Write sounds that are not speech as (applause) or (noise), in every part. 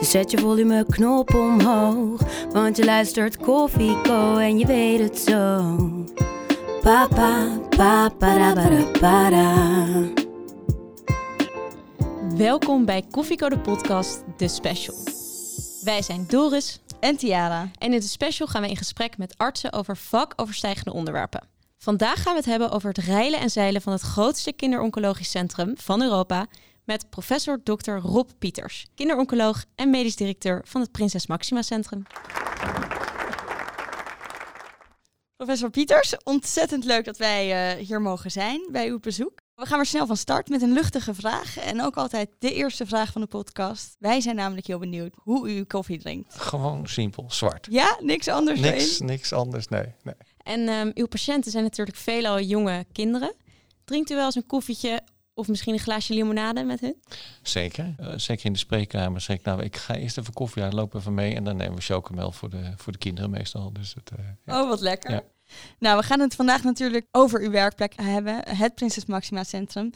Dus zet je volumeknop omhoog. Want je luistert Koffieko en je weet het zo. Papa, papa, ba, da. Welkom bij Koffieko de podcast, de special. Wij zijn Doris En Tiara. en in de special gaan we in gesprek met artsen over vakoverstijgende onderwerpen. Vandaag gaan we het hebben over het reilen en zeilen van het grootste kinderoncologisch centrum van Europa met professor Dr. Rob Pieters, kinderoncoloog en medisch directeur van het Prinses Maxima Centrum. Professor Pieters, ontzettend leuk dat wij eh, hier mogen zijn bij uw bezoek. We gaan weer snel van start met een luchtige vraag. En ook altijd de eerste vraag van de podcast. Wij zijn namelijk heel benieuwd hoe u uw koffie drinkt. Gewoon simpel, zwart. Ja, niks anders Niks, erin? niks anders, nee. nee. En ehm, uw patiënten zijn natuurlijk veelal jonge kinderen. Drinkt u wel eens een koffietje of misschien een glaasje limonade met hun? Zeker. Eh, zeker in de spreekkamer zeg ik, nou, ik ga eerst even koffie halen, loop even mee. En dan nemen we chocomel voor de, voor de kinderen meestal. Dus het, eh, ja. Oh, wat lekker. Ja. Nou, we gaan het vandaag natuurlijk over uw werkplek hebben. Het Prinses Maxima Centrum.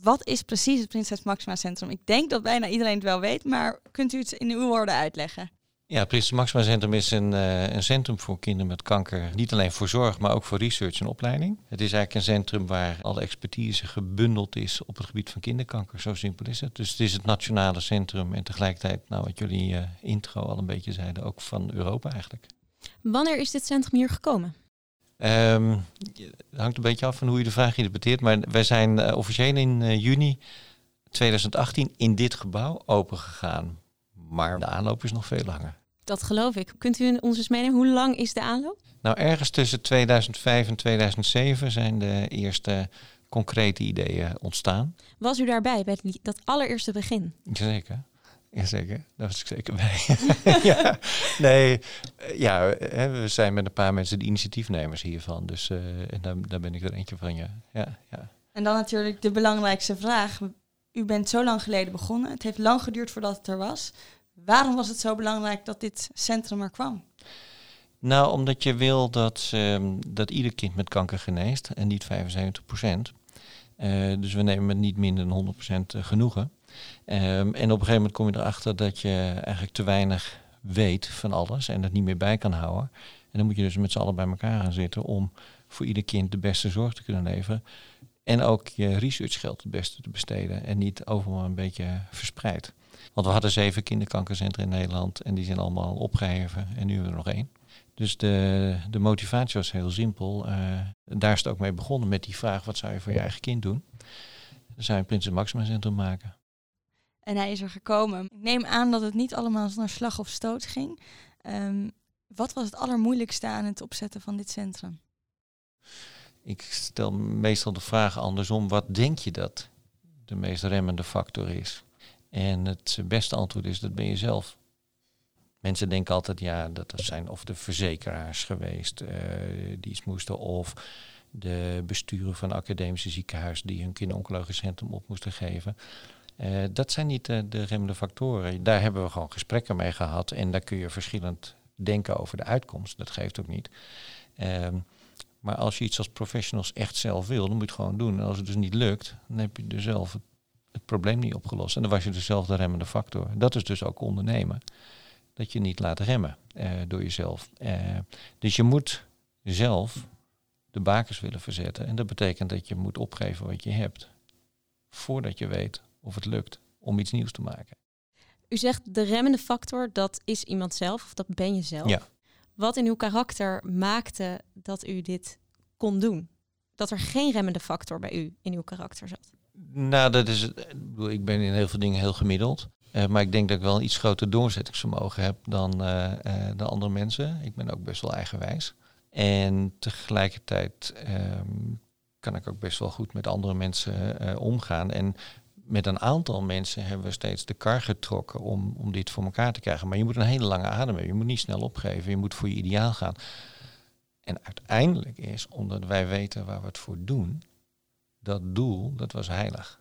Wat is precies het Prinses Maxima Centrum? Ik denk dat bijna iedereen het wel weet, maar kunt u het in uw woorden uitleggen? Ja, het Prinses Maxima Centrum is een, eh, een centrum voor kinderen met kanker. Niet alleen voor zorg, maar ook voor research en opleiding. Het is eigenlijk een centrum waar alle expertise gebundeld is op het gebied van kinderkanker. Zo simpel is het. Dus het is het nationale centrum en tegelijkertijd, nou wat jullie eh, intro al een beetje zeiden, ook van Europa eigenlijk. Wanneer is dit centrum hier gekomen? Ehm, het hangt een beetje af van hoe je de vraag interpreteert. Maar wij zijn eh, officieel in juni 2018 in dit gebouw open gegaan. Maar de aanloop is nog veel langer. Dat geloof ik. Kunt u ons eens meenemen? Hoe lang is de aanloop? Nou, ergens tussen 2005 en 2007 zijn de eerste concrete ideeën ontstaan. Was u daarbij bij dat allereerste begin? Jazeker. Jazeker, daar was ik zeker bij. (laughs) ja, nee, eh, ja, hè, we zijn met een paar mensen de initiatiefnemers hiervan. Dus eh, en daar, daar ben ik er eentje van, ja. ja, ja. En dan natuurlijk de belangrijkste vraag. U bent zo lang geleden begonnen. Het heeft lang geduurd voordat het er was. Waarom was het zo belangrijk dat dit centrum er kwam? Nou, omdat je wil dat, ehm, dat ieder kind met kanker geneest en niet 75 procent. dus we nemen met niet minder dan 100 procent genoegen. Ehm, en op een gegeven moment kom je erachter dat je eigenlijk te weinig weet van alles en dat niet meer bij kan houden. En dan moet je dus met z'n allen bij elkaar gaan zitten om voor ieder kind de beste zorg te kunnen leveren. En ook je researchgeld het beste te besteden en niet overal een beetje verspreid. Want we hadden zeven kinderkankercentra in Nederland en die zijn allemaal opgeheven en nu hebben we er nog één. Dus de, de motivatie was heel simpel. Eh, daar is het ook mee begonnen met die vraag, wat zou je voor je eigen kind doen? Dan zou je een Prinses Maxima Centrum maken. En hij is er gekomen. Ik neem aan dat het niet allemaal zonder slag of stoot ging. Ehm, wat was het allermoeilijkste aan het opzetten van dit centrum? Ik stel meestal de vraag andersom, wat denk je dat de meest remmende factor is? En het beste antwoord is, dat ben je zelf. Mensen denken altijd, ja, dat zijn of de verzekeraars geweest eh, die iets moesten, of de besturen van academische ziekenhuizen die hun kinderoncologisch centrum op moesten geven. Eh, dat zijn niet de, de remmende factoren. Daar hebben we gewoon gesprekken mee gehad en daar kun je verschillend denken over de uitkomst. Dat geeft ook niet. Ehm, maar als je iets als professionals echt zelf wil, dan moet je het gewoon doen. En als het dus niet lukt, dan heb je dus zelf het, het probleem niet opgelost. En dan was je dus zelf de remmende factor. Dat is dus ook ondernemen. Dat je niet laat remmen eh, door jezelf. Eh, dus je moet zelf de bakens willen verzetten. En dat betekent dat je moet opgeven wat je hebt. Voordat je weet of het lukt om iets nieuws te maken. U zegt de remmende factor, dat is iemand zelf of dat ben je zelf. Ja. Wat in uw karakter maakte dat u dit kon doen? Dat er geen remmende factor bij u in uw karakter zat? Nou, dat is, ik ben in heel veel dingen heel gemiddeld. Eh, maar ik denk dat ik wel een iets groter doorzettingsvermogen heb dan de andere mensen. Ik ben ook best wel eigenwijs. En tegelijkertijd ehm, kan ik ook best wel goed met andere mensen omgaan. En met een aantal mensen hebben we steeds de kar getrokken om, om dit voor elkaar te krijgen. Maar je moet een hele lange adem hebben. Je moet niet snel opgeven. Je moet voor je ideaal gaan. En uiteindelijk is, omdat wij weten waar we het voor doen, dat doel, dat was heilig.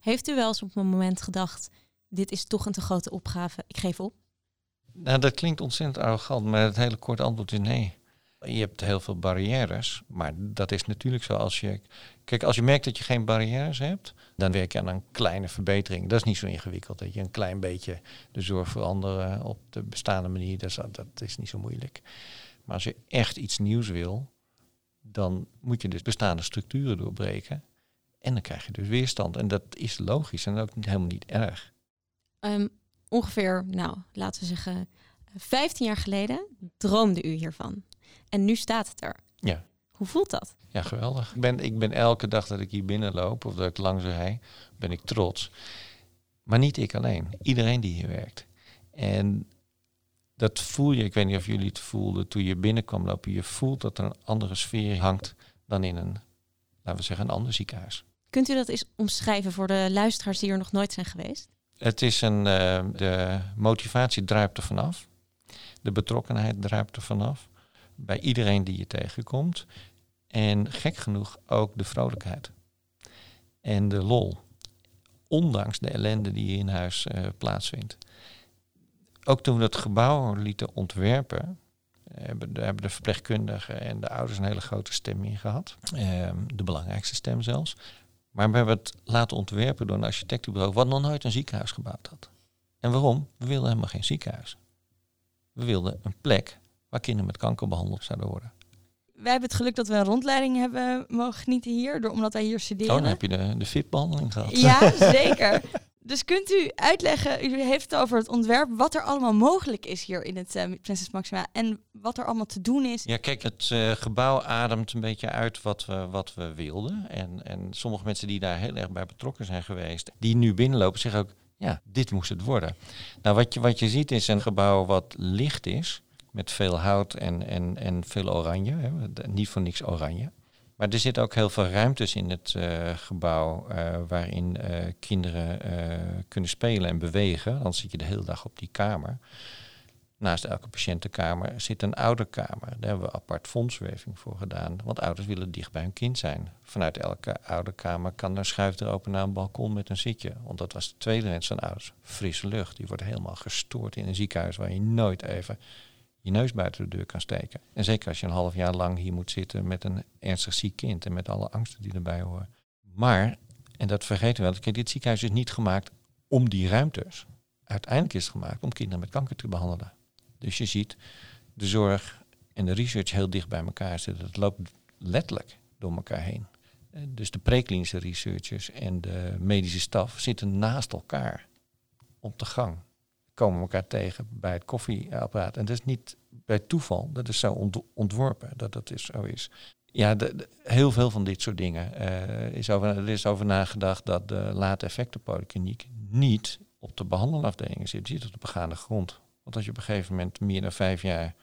Heeft u wel eens op een moment gedacht, dit is toch een te grote opgave, ik geef op? Nou, dat klinkt ontzettend arrogant, maar het hele korte antwoord is nee. Je hebt heel veel barrières, maar dat is natuurlijk zo. Als je, kijk, als je merkt dat je geen barrières hebt, dan werk je aan een kleine verbetering. Dat is niet zo ingewikkeld, dat je een klein beetje de zorg veranderen op de bestaande manier, dat is, dat is niet zo moeilijk. Maar als je echt iets nieuws wil, dan moet je dus bestaande structuren doorbreken. En dan krijg je dus weerstand. En dat is logisch en ook helemaal niet erg. Um, ongeveer, nou, laten we zeggen, 15 jaar geleden droomde u hiervan. En nu staat het er. Ja. Hoe voelt dat? Ja, geweldig. Ik ben, ik ben elke dag dat ik hier binnenloop of dat ik langs rij, ben ik trots. Maar niet ik alleen. Iedereen die hier werkt. En dat voel je, ik weet niet of jullie het voelden toen je binnenkwam lopen. Je voelt dat er een andere sfeer hangt dan in een, laten we zeggen, een ander ziekenhuis. Kunt u dat eens omschrijven voor de luisteraars die er nog nooit zijn geweest? Het is een, uh, de motivatie druipt er vanaf. De betrokkenheid druipt er vanaf. Bij iedereen die je tegenkomt. En gek genoeg ook de vrolijkheid. En de lol. Ondanks de ellende die in huis uh, plaatsvindt. Ook toen we het gebouw lieten ontwerpen, hebben de, hebben de verpleegkundigen en de ouders een hele grote stem in gehad. Uh, de belangrijkste stem zelfs. Maar we hebben het laten ontwerpen door een architectenbureau wat nog nooit een ziekenhuis gebouwd had. En waarom? We wilden helemaal geen ziekenhuis. We wilden een plek waar kinderen met kanker behandeld zouden worden. Wij hebben het geluk dat we een rondleiding hebben mogen genieten hier, door, omdat wij hier studeren. Oh, dan heb je de, de FIT-behandeling gehad. Ja, (laughs) zeker. Dus kunt u uitleggen, u heeft het over het ontwerp, wat er allemaal mogelijk is hier in het uh, Prinses Maxima en wat er allemaal te doen is? Ja, kijk, het uh, gebouw ademt een beetje uit wat we, wat we wilden. En, en sommige mensen die daar heel erg bij betrokken zijn geweest, die nu binnenlopen, zeggen ook, ja, dit moest het worden. Nou, wat je, wat je ziet is een gebouw wat licht is, met veel hout en, en, en veel oranje. Hè. Niet voor niks oranje. Maar er zitten ook heel veel ruimtes in het uh, gebouw uh, waarin uh, kinderen kunnen spelen en bewegen. Dan zit je de hele dag op die kamer. Naast elke patiëntenkamer zit een ouderkamer. Daar hebben we apart fondswerving voor gedaan. Want ouders willen dicht bij hun kind zijn. Vanuit elke ouderkamer kan er schuif er open naar een balkon met een zitje. Want dat was de tweede wens van ouders. Frisse lucht. Die wordt helemaal gestoord in een ziekenhuis waar je nooit even je neus buiten de deur kan steken. En zeker als je een half jaar lang hier moet zitten met een ernstig ziek kind en met alle angsten die erbij horen. Maar, en dat vergeten we wel, dit ziekenhuis is niet gemaakt om die ruimtes. Uiteindelijk is het gemaakt om kinderen met kanker te behandelen. Dus je ziet de zorg en de research heel dicht bij elkaar zitten. Het loopt letterlijk door elkaar heen. Eh, dus de preklinische researchers en de medische staf zitten naast elkaar op de gang komen elkaar tegen bij het koffieapparaat. En dat is niet bij toeval, dat is zo ontworpen dat dat is, zo is. Ja, heel veel van dit soort dingen uh, is over, er is over nagedacht dat de late effectenpolykliniek niet op de behandelafdelingen zit, zit op de begaande grond. Want als je op een gegeven moment meer dan vijf jaar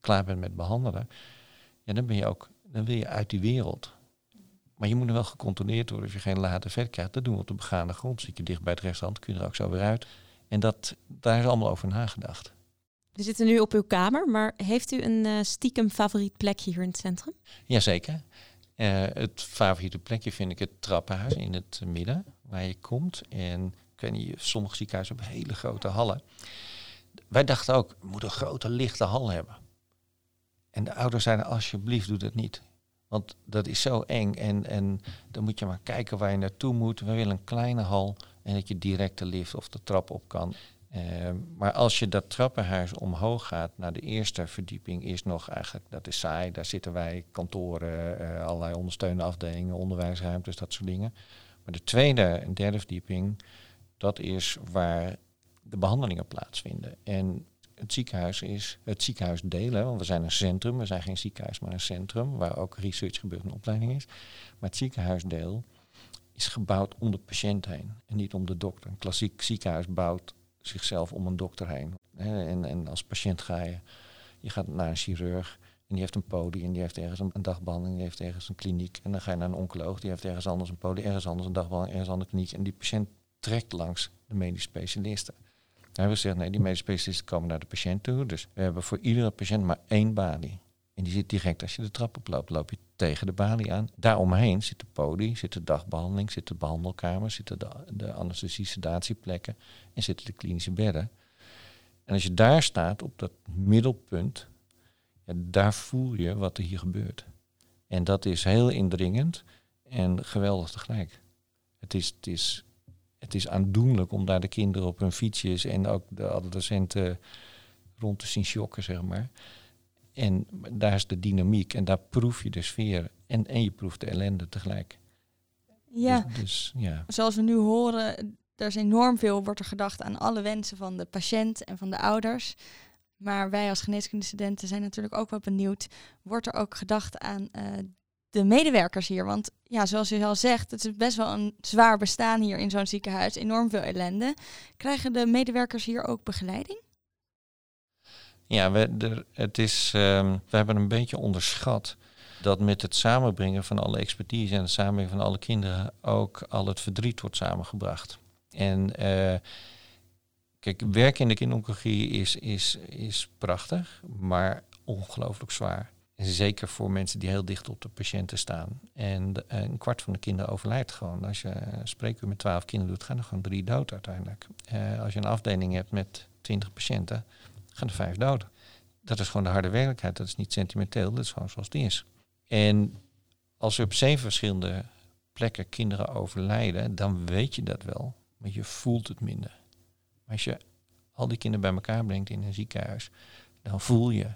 klaar bent met behandelen, ja, dan ben je ook, dan wil je uit die wereld. Maar je moet er wel gecontroleerd worden. Als je geen late effect krijgt, dat doen we op de begaande grond. Zit je dicht bij het restaurant, kun je er ook zo weer uit. En dat, daar is allemaal over nagedacht. We zitten nu op uw kamer, maar heeft u een uh, stiekem favoriet plekje hier in het centrum? Jazeker. Uh, het favoriete plekje vind ik het trappenhuis in het midden, waar je komt. En ik weet niet, sommige ziekenhuizen hebben hele grote hallen. Wij dachten ook, we moeten een grote lichte hal hebben. En de ouders zeiden, alsjeblieft doe dat niet. Want dat is zo eng en, en dan moet je maar kijken waar je naartoe moet. We willen een kleine hal en dat je direct de lift of de trap op kan. Uh, maar als je dat trappenhuis omhoog gaat naar de eerste verdieping, is nog eigenlijk, dat is saai. Daar zitten wij, kantoren, uh, allerlei ondersteunende afdelingen, onderwijsruimtes, dat soort dingen. Maar de tweede en derde verdieping, dat is waar de behandelingen plaatsvinden. En het ziekenhuis is het ziekenhuis delen, want we zijn een centrum, we zijn geen ziekenhuis, maar een centrum waar ook research gebeurt en opleiding is. Maar het ziekenhuisdeel is gebouwd om de patiënt heen en niet om de dokter. Een klassiek ziekenhuis bouwt zichzelf om een dokter heen. En, en als patiënt ga je, je gaat naar een chirurg En die heeft een poli en die heeft ergens een, een dagbehandeling, die heeft ergens een kliniek. En dan ga je naar een oncoloog, die heeft ergens anders een poli, ergens anders een dagbehandeling, ergens een andere kliniek. En die patiënt trekt langs de medische specialisten. Hij wil zeggen, nee, die medische specialisten komen naar de patiënt toe. Dus we hebben voor iedere patiënt maar één balie. En die zit direct als je de trap oploopt, loop je tegen de balie aan. Daaromheen zit de poli, zit de dagbehandeling, zit de behandelkamer, zitten de, de anesthesie-sedatieplekken en zitten de klinische bedden. En als je daar staat op dat middelpunt, ja, daar voel je wat er hier gebeurt. En dat is heel indringend en geweldig tegelijk. Het is, het is, het is aandoenlijk om daar de kinderen op hun fietsjes en ook de adolescenten rond te zien shocken, zeg maar. En daar is de dynamiek en daar proef je de sfeer en, en je proeft de ellende tegelijk. Ja, Dus, dus ja. zoals we nu horen, er is enorm veel, wordt er gedacht aan alle wensen van de patiënt en van de ouders. Maar wij als geneeskundestudenten zijn natuurlijk ook wel benieuwd, wordt er ook gedacht aan eh, de medewerkers hier? Want ja, zoals u al zegt, het is best wel een zwaar bestaan hier in zo'n ziekenhuis, enorm veel ellende. Krijgen de medewerkers hier ook begeleiding? Ja, we, het is, ehm, we hebben een beetje onderschat dat met het samenbrengen van alle expertise en het samenbrengen van alle kinderen ook al het verdriet wordt samengebracht. En eh, kijk, werken in de kinderoncologie is, is, is prachtig, maar ongelooflijk zwaar. Zeker voor mensen die heel dicht op de patiënten staan. En een kwart van de kinderen overlijdt gewoon. Als je een spreekuur met twaalf kinderen doet, gaan er gewoon drie dood uiteindelijk. Eh, als je een afdeling hebt met twintig patiënten, gaan er vijf dood. Dat is gewoon de harde werkelijkheid. Dat is niet sentimenteel, dat is gewoon zoals het is. En als er op zeven verschillende plekken kinderen overlijden, dan weet je dat wel. Maar je voelt het minder. Maar als je al die kinderen bij elkaar brengt in een ziekenhuis, dan voel je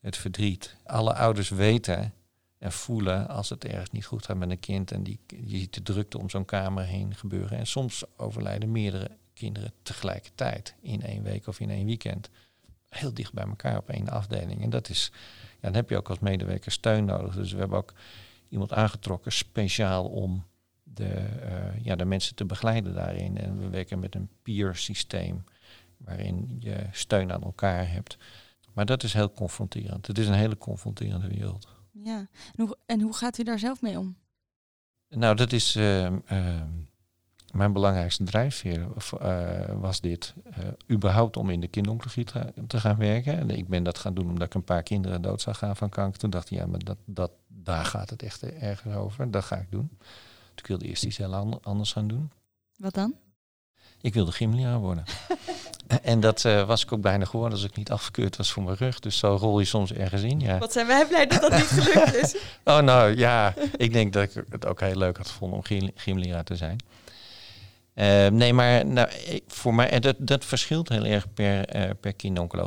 het verdriet. Alle ouders weten en voelen als het ergens niet goed gaat met een kind. En die, je ziet de drukte om zo'n kamer heen gebeuren. En soms overlijden meerdere kinderen tegelijkertijd in één week of in één weekend. Heel dicht bij elkaar op één afdeling. En dat is, ja, dan heb je ook als medewerker steun nodig. Dus we hebben ook iemand aangetrokken speciaal om de, eh, ja, de mensen te begeleiden daarin. En we werken met een peer systeem waarin je steun aan elkaar hebt. Maar dat is heel confronterend. Het is een hele confronterende wereld. Ja, en hoe, en hoe gaat u daar zelf mee om? Nou, dat is ehm, ehm, mijn belangrijkste drijfveer eh, was dit. eh, überhaupt om in de kinderoncologie te, te gaan werken. En ik ben dat gaan doen omdat ik een paar kinderen dood zag gaan van kanker. Toen dacht ik, ja, maar dat, dat, daar gaat het echt ergens over. Dat ga ik doen. Ik wilde eerst iets heel an- anders gaan doen. Wat dan? Ik wilde gymleraar worden. (laughs) en dat eh, was ik ook bijna geworden als ik niet afgekeurd was voor mijn rug. Dus zo rol je soms ergens in, ja. Wat zijn wij blij dat dat niet gelukt is. (laughs) Oh, nou ja, ik denk dat ik het ook heel leuk had gevonden om gym- gymleraar te zijn. Eh, nee, maar nou, voor mij, dat, dat verschilt heel erg per, eh per.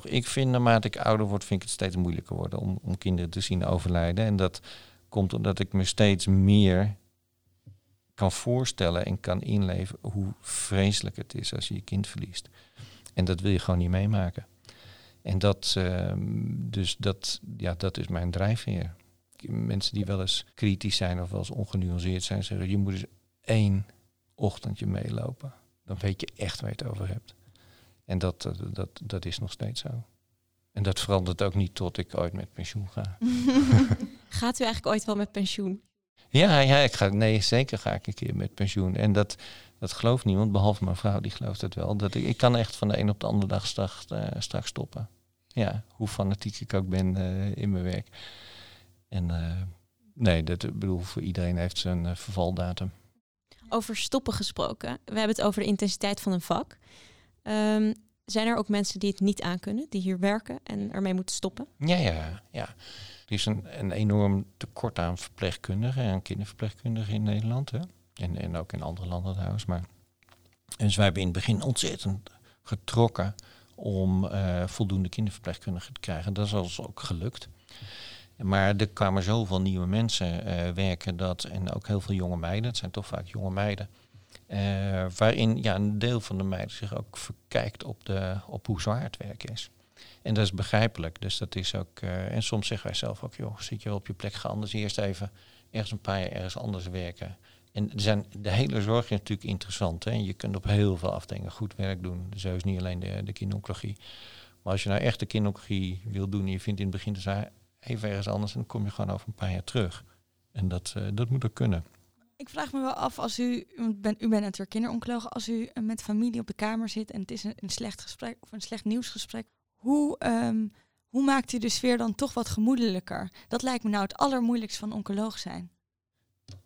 Ik vind naarmate ik ouder word, vind ik het steeds moeilijker worden om, om kinderen te zien overlijden. En dat komt omdat ik me steeds meer kan voorstellen en kan inleven hoe vreselijk het is als je je kind verliest. En dat wil je gewoon niet meemaken. En dat, ehm, dus dat, ja, dat is mijn drijfveer mensen die wel eens kritisch zijn of wel eens ongenuanceerd zijn, zeggen je moet eens één ochtendje meelopen. Dan weet je echt waar je het over hebt. En dat, eh, dat, dat is nog steeds zo. En dat verandert ook niet tot ik ooit met pensioen ga. (laughs) Gaat u eigenlijk ooit wel met pensioen? Ja, ja ik ga, nee, zeker ga ik een keer met pensioen. En dat, dat gelooft niemand, behalve mijn vrouw, die gelooft het wel. Dat ik, ik kan echt van de een op de andere dag straks, eh, straks stoppen. Ja, hoe fanatiek ik ook ben eh, in mijn werk. En nee, dat bedoel, voor iedereen heeft zijn vervaldatum. Over stoppen gesproken. We hebben het over de intensiteit van een vak. Ehm, zijn er ook mensen die het niet aankunnen, die hier werken en ermee moeten stoppen? Ja, ja, ja. Er is een, een enorm tekort aan verpleegkundigen en kinderverpleegkundigen in Nederland. Hè? En, en ook in andere landen trouwens. Maar dus wij hebben in het begin ontzettend getrokken om eh, voldoende kinderverpleegkundigen te krijgen. Dat is ons ook gelukt. Maar er kwamen zoveel nieuwe mensen eh, werken dat, en ook heel veel jonge meiden, het zijn toch vaak jonge meiden, eh, waarin ja, een deel van de meiden zich ook verkijkt op, de, op hoe zwaar het werk is. En dat is begrijpelijk. Dus dat is ook. eh, en soms zeggen wij zelf ook, joh, zit je wel op je plek, ga anders eerst even ergens een paar jaar ergens anders werken. En zijn, de hele zorg is natuurlijk interessant. Hè? Je kunt op heel veel afdelingen goed werk doen. Zo is niet alleen de, de. Maar als je nou echt de kinderoncologie wil doen en je vindt in het begin de even ergens anders en dan kom je gewoon over een paar jaar terug. En dat, uh, dat moet ook kunnen. Ik vraag me wel af, als u, ben, u bent natuurlijk kinderoncoloog, als u met familie op de kamer zit en het is een, een slecht gesprek of een slecht nieuwsgesprek, hoe, um, hoe maakt u de sfeer dan toch wat gemoedelijker? Dat lijkt me nou het allermoeilijkste van oncoloog zijn.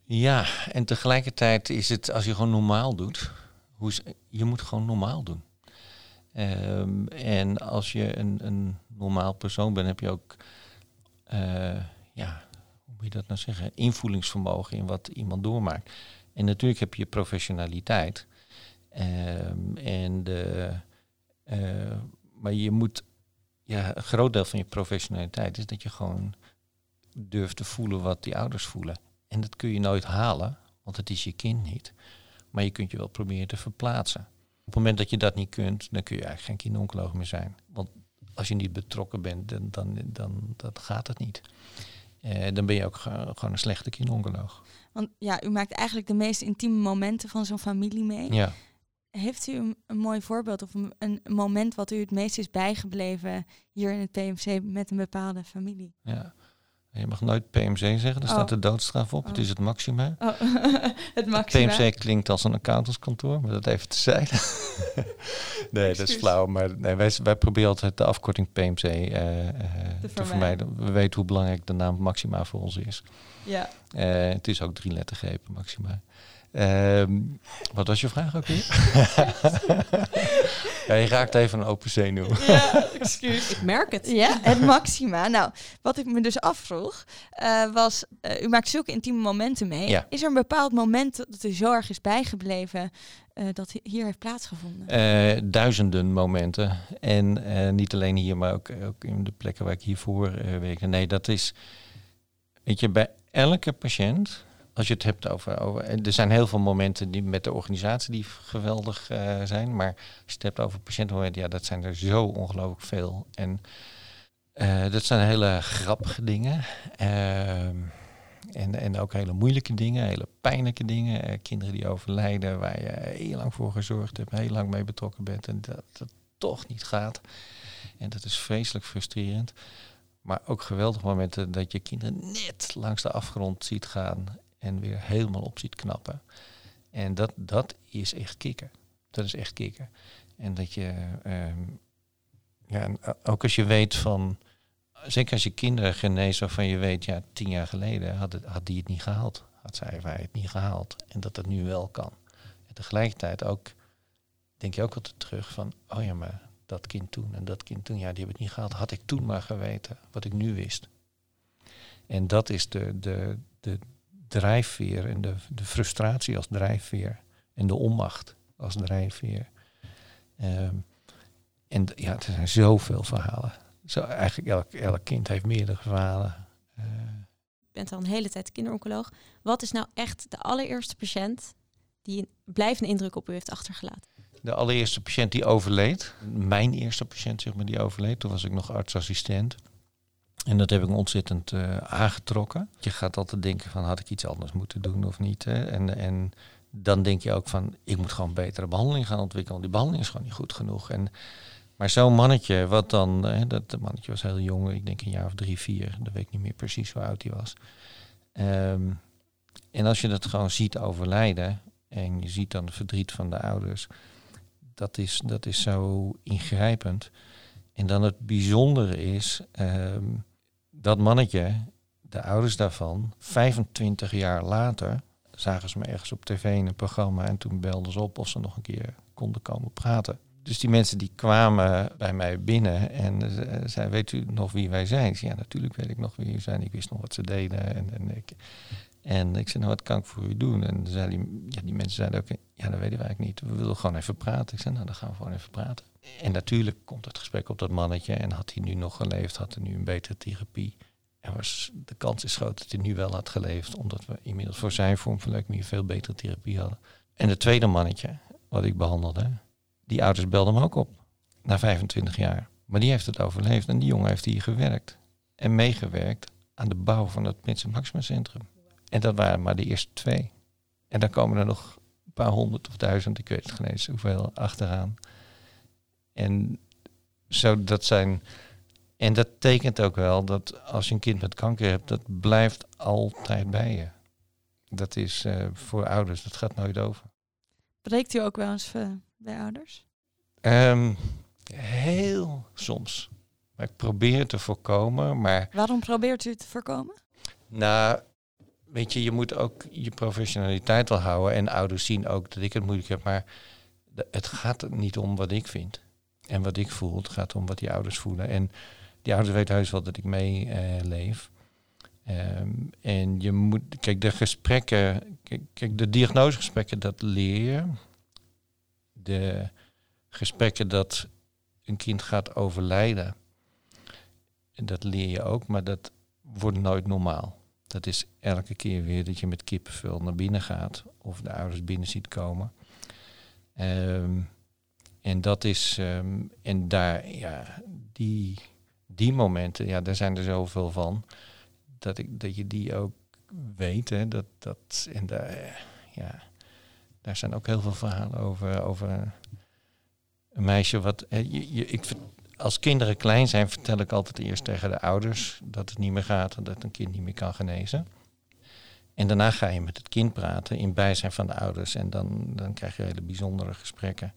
Ja, en tegelijkertijd is het, als je gewoon normaal doet, hoe je moet gewoon normaal doen. Um, en als je een, een normaal persoon bent, heb je ook, ja, hoe moet je dat nou zeggen, invoelingsvermogen in wat iemand doormaakt. En natuurlijk heb je professionaliteit. Um, en de, uh, maar je moet, ja, een groot deel van je professionaliteit is dat je gewoon durft te voelen wat die ouders voelen. En dat kun je nooit halen, want het is je kind niet. Maar je kunt je wel proberen te verplaatsen. Op het moment dat je dat niet kunt, dan kun je eigenlijk geen kinderoncoloog meer zijn. Want als je niet betrokken bent, dan, dan, dan dat gaat het niet. Eh, dan ben je ook gewoon een slechte kinderoncoloog. Want ja, u maakt eigenlijk de meest intieme momenten van zo'n familie mee. Ja. Heeft u een, een mooi voorbeeld of een, een, moment wat u het meest is bijgebleven hier in het PMC met een bepaalde familie? Ja. Je mag nooit PMC zeggen, daar staat oh. de doodstraf op. Het is het maxima. Oh. (laughs) het maxima. PMC klinkt als een accountantskantoor, maar dat even te zijn. (laughs) nee, dat is flauw. Maar nee, wij, wij proberen altijd de afkorting PMC uh, uh, te, te vermijden. We weten hoe belangrijk de naam maxima voor ons is. Ja. Uh, het is ook drie lettergrepen, maxima. Ehm, wat was je vraag ook weer? (laughs) ja, je raakt even een open zenuw. ja, (laughs) excuus. Ik merk het. Ja, (laughs) het maxima. Nou, wat ik me dus afvroeg, uh, was, uh, u maakt zulke intieme momenten mee. Ja. Is er een bepaald moment dat u zo erg is bijgebleven uh, dat hier heeft plaatsgevonden? duizenden momenten. En niet alleen hier, maar ook, ook, in de plekken waar ik hiervoor werkte. Nee, dat is, weet je, bij elke patiënt als je het hebt over, over. Er zijn heel veel momenten die met de organisatie die geweldig uh, zijn. Maar als je het hebt over patiëntenmomenten, ja, dat zijn er zo ongelooflijk veel. En uh, dat zijn hele grappige dingen. Uh, en, en ook hele moeilijke dingen, hele pijnlijke dingen. Uh, kinderen die overlijden, waar je heel lang voor gezorgd hebt, heel lang mee betrokken bent. En dat het toch niet gaat. En dat is vreselijk frustrerend. Maar ook geweldige momenten dat je kinderen net langs de afgrond ziet gaan en weer helemaal op ziet knappen. En dat, dat is echt kicken. Dat is echt kicken. En dat je, um, ja, ook als je weet van, zeker als je kinderen geneest waarvan je weet, ja, tien jaar geleden had, het, had die het niet gehaald. Had zij hij het niet gehaald. En dat dat nu wel kan. En tegelijkertijd ook, denk je ook altijd terug van, oh ja, maar dat kind toen en dat kind toen, ja, die hebben het niet gehaald. Had ik toen maar geweten wat ik nu wist. En dat is de, de, de, drijfveer en de, de frustratie als drijfveer en de onmacht als drijfveer. Um, en ja, er zijn zoveel verhalen. Zo, eigenlijk elk, elk kind heeft meerdere verhalen. Uh, Je bent al een hele tijd kinderoncoloog. Wat is nou echt de allereerste patiënt die een blijvende indruk op u heeft achtergelaten? De allereerste patiënt die overleed, mijn eerste patiënt zeg maar die overleed, toen was ik nog artsassistent. En dat heb ik ontzettend uh, aangetrokken. Je gaat altijd denken van had ik iets anders moeten doen of niet. Hè? En, en dan denk je ook van ik moet gewoon betere behandeling gaan ontwikkelen. Die behandeling is gewoon niet goed genoeg. En, maar zo'n mannetje, wat dan, hè, dat mannetje was heel jong, ik denk een jaar of drie, vier. Dat weet ik niet meer precies hoe oud hij was. Um, en als je dat gewoon ziet overlijden en je ziet dan het verdriet van de ouders, dat is, dat is zo ingrijpend. En dan het bijzondere is, um, dat mannetje, de ouders daarvan, 25 jaar later zagen ze me ergens op tv in een programma en toen belden ze op of ze nog een keer konden komen praten. Dus die mensen die kwamen bij mij binnen en uh, zeiden, weet u nog wie wij zijn? Ja, natuurlijk weet ik nog wie u zijn. Ik wist nog wat ze deden. En, en, ik, en ik zei, nou, wat kan ik voor u doen? En zei die, ja, die mensen zeiden ook, ja, dat weten wij eigenlijk niet. We willen gewoon even praten. Ik zei, nou, dan gaan we gewoon even praten. En natuurlijk komt het gesprek op dat mannetje. En had hij nu nog geleefd, had hij nu een betere therapie. En was, de kans is groot dat hij nu wel had geleefd. Omdat we inmiddels voor zijn vorm van leukemie veel betere therapie hadden. En het tweede mannetje, wat ik behandelde, die ouders belden hem ook op. Na 25 jaar. Maar die heeft het overleefd. En die jongen heeft hier gewerkt. En meegewerkt aan de bouw van het Prinsen Maxima Centrum. En dat waren maar de eerste twee. En dan komen er nog een paar honderd of duizend, ik weet het geen eens hoeveel, achteraan. En zo, dat zijn En dat tekent ook wel dat als je een kind met kanker hebt, dat blijft altijd bij je. Dat is uh, voor ouders, dat gaat nooit over. Breekt u ook wel eens uh, bij ouders? Um, heel soms. Maar ik probeer het te voorkomen. Maar Waarom probeert u het te voorkomen? Nou, weet je, je moet ook je professionaliteit wel houden. En ouders zien ook dat ik het moeilijk heb. Maar het gaat niet om wat ik vind en wat ik voel. Het gaat om wat die ouders voelen. En die ouders weten heus wel dat ik meeleef. Um, en je moet, kijk, de gesprekken, kijk, kijk, de diagnosegesprekken, dat leer je. De gesprekken dat een kind gaat overlijden, dat leer je ook, maar dat wordt nooit normaal. Dat is elke keer weer dat je met kippenvel naar binnen gaat of de ouders binnen ziet komen. Um, en dat is, um, en daar, ja, die, die momenten, ja, daar zijn er zoveel van, dat, ik, dat je die ook weet. Hè, dat, dat, en daar, ja, daar zijn ook heel veel verhalen over, over een meisje wat, je, je, ik, als kinderen klein zijn, vertel ik altijd eerst tegen de ouders dat het niet meer gaat en dat een kind niet meer kan genezen. En daarna ga je met het kind praten in bijzijn van de ouders en dan, dan krijg je hele bijzondere gesprekken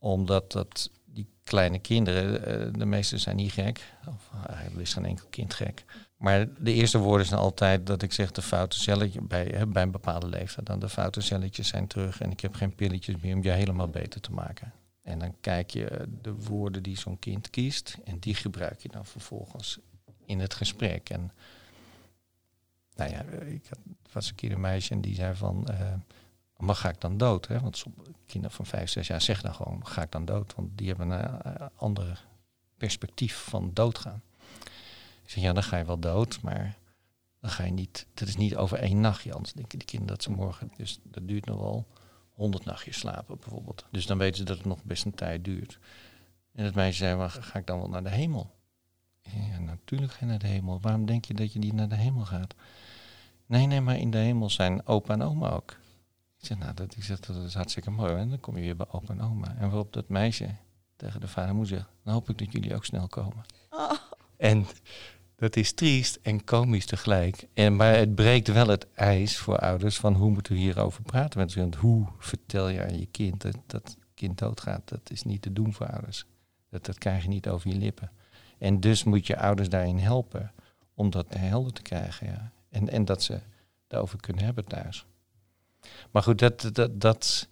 omdat dat die kleine kinderen, uh, de meeste zijn niet gek. Of uh, er is geen enkel kind gek. Maar de eerste woorden zijn altijd dat ik zeg de foute celletje bij, bij een bepaalde leeftijd. Dan de foute celletjes zijn terug en ik heb geen pilletjes meer om je helemaal beter te maken. En dan kijk je de woorden die zo'n kind kiest en die gebruik je dan vervolgens in het gesprek. En nou ja, ik had, was een keer een meisje en die zei van maar ga ik dan dood? Hè? Want kinderen van vijf, zes jaar zeggen dan gewoon, ga ik dan dood? Want die hebben een uh, ander perspectief van doodgaan. Ik zeg, ja, dan ga je wel dood, maar dan ga je niet, dat is niet over één nachtje. Anders denken die kinderen dat ze morgen, dus dat duurt nog wel honderd nachtjes slapen bijvoorbeeld. Dus dan weten ze dat het nog best een tijd duurt. En het meisje zei, maar ga ik dan wel naar de hemel? Ja, natuurlijk ga je naar de hemel. Waarom denk je dat je niet naar de hemel gaat? Nee, nee, maar in de hemel zijn opa en oma ook. Ik zeg, nou, dat, ik zeg, dat is hartstikke mooi. En dan kom je weer bij opa en oma. En waarop dat meisje tegen de vader en moeder zegt, dan hoop ik dat jullie ook snel komen. Oh. En dat is triest en komisch tegelijk. En, maar het breekt wel het ijs voor ouders van hoe moeten we hierover praten met hoe vertel je aan je kind dat dat kind doodgaat? Dat is niet te doen voor ouders. Dat, dat krijg je niet over je lippen. En dus moet je ouders daarin helpen om dat helder te krijgen. Ja. En, en dat ze daarover kunnen hebben thuis. Maar goed, dat, dat, dat,